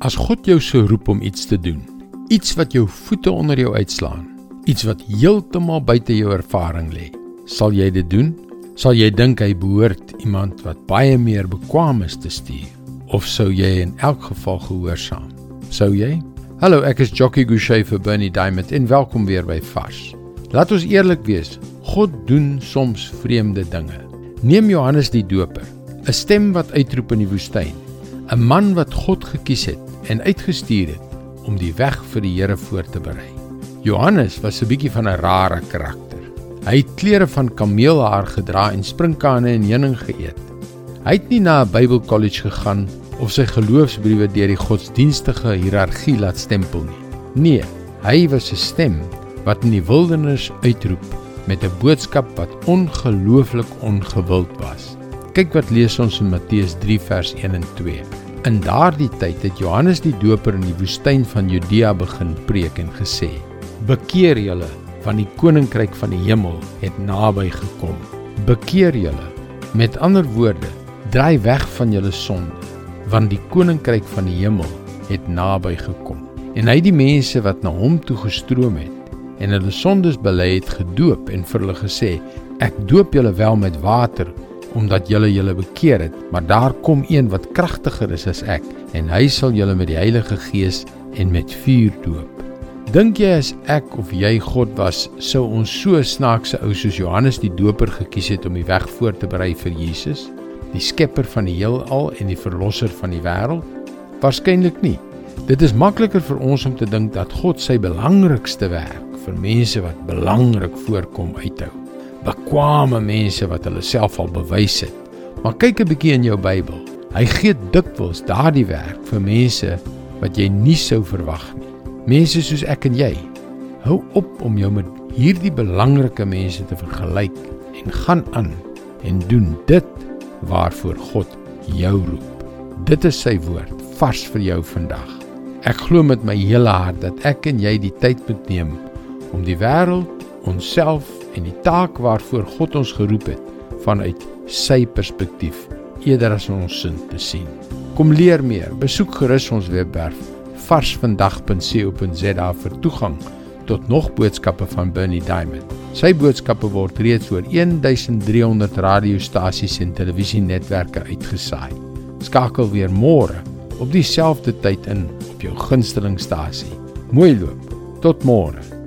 As God jou sou roep om iets te doen, iets wat jou voete onder jou uitslaan, iets wat heeltemal buite jou ervaring lê, sal jy dit doen? Sal jy dink hy behoort iemand wat baie meer bekwame is te stuur of sou jy in elk geval gehoorsaam? Sou jy? Hallo, ek is Jockey Gouchee vir Bernie Diamond en welkom weer by Vars. Laat ons eerlik wees, God doen soms vreemde dinge. Neem Johannes die Doper, 'n stem wat uitroep in die woestyn, 'n man wat God gekies het en uitgestuur het om die weg vir die Here voor te berei. Johannes was 'n bietjie van 'n rare karakter. Hy het klere van kameelhaar gedra en sprinkane en heuning geëet. Hy het nie na 'n Bybelkollege gegaan of sy geloofsbriewe deur die godsdienstige hiërargie laat stempel nie. Nee, hy was 'n stem wat in die wildernis uitroep met 'n boodskap wat ongelooflik ongewild was. Kyk wat lees ons in Matteus 3 vers 1 en 2. In daardie tyd het Johannes die Doper in die woestyn van Judea begin preek en gesê: "Bekeer julle, want die koninkryk van die hemel het naby gekom. Bekeer julle. Met ander woorde, draai weg van julle sonde, want die koninkryk van die hemel het naby gekom." En hy het die mense wat na hom toe gestroom het en hulle sondes bely het gedoop en vir hulle gesê: "Ek doop julle wel met water omdat julle julle bekeer het, maar daar kom een wat kragtiger is as ek en hy sal julle met die Heilige Gees en met vuur doop. Dink jy as ek of jy God was, sou ons so snaakse ou soos Johannes die Doper gekies het om die weg voor te berei vir Jesus, die skepper van die heelal en die verlosser van die wêreld? Waarskynlik nie. Dit is makliker vir ons om te dink dat God sy belangrikste werk vir mense wat belangrik voorkom uithou bekwame mense wat hulle self al bewys het. Maar kyk 'n bietjie in jou Bybel. Hy gee dikwels daardie werk vir mense wat jy nie sou verwag nie. Mense soos ek en jy. Hou op om jou met hierdie belangrike mense te vergelyk en gaan aan en doen dit waarvoor God jou roep. Dit is sy woord vars vir jou vandag. Ek glo met my hele hart dat ek en jy die tyd moet neem om die wêreld, onsself en die taak waarvoor God ons geroep het vanuit sy perspektief eerder as ons sin te sien. Kom leer meer. Besoek gerus ons webwerf varsvandag.co.za vir toegang tot nog boodskappe van Bernie Diamond. Sy boodskappe word reeds oor 1300 radiostasies en televisienetwerke uitgesaai. Skakel weer môre op dieselfde tyd in op jou gunstelingstasie. Mooi loop. Tot môre.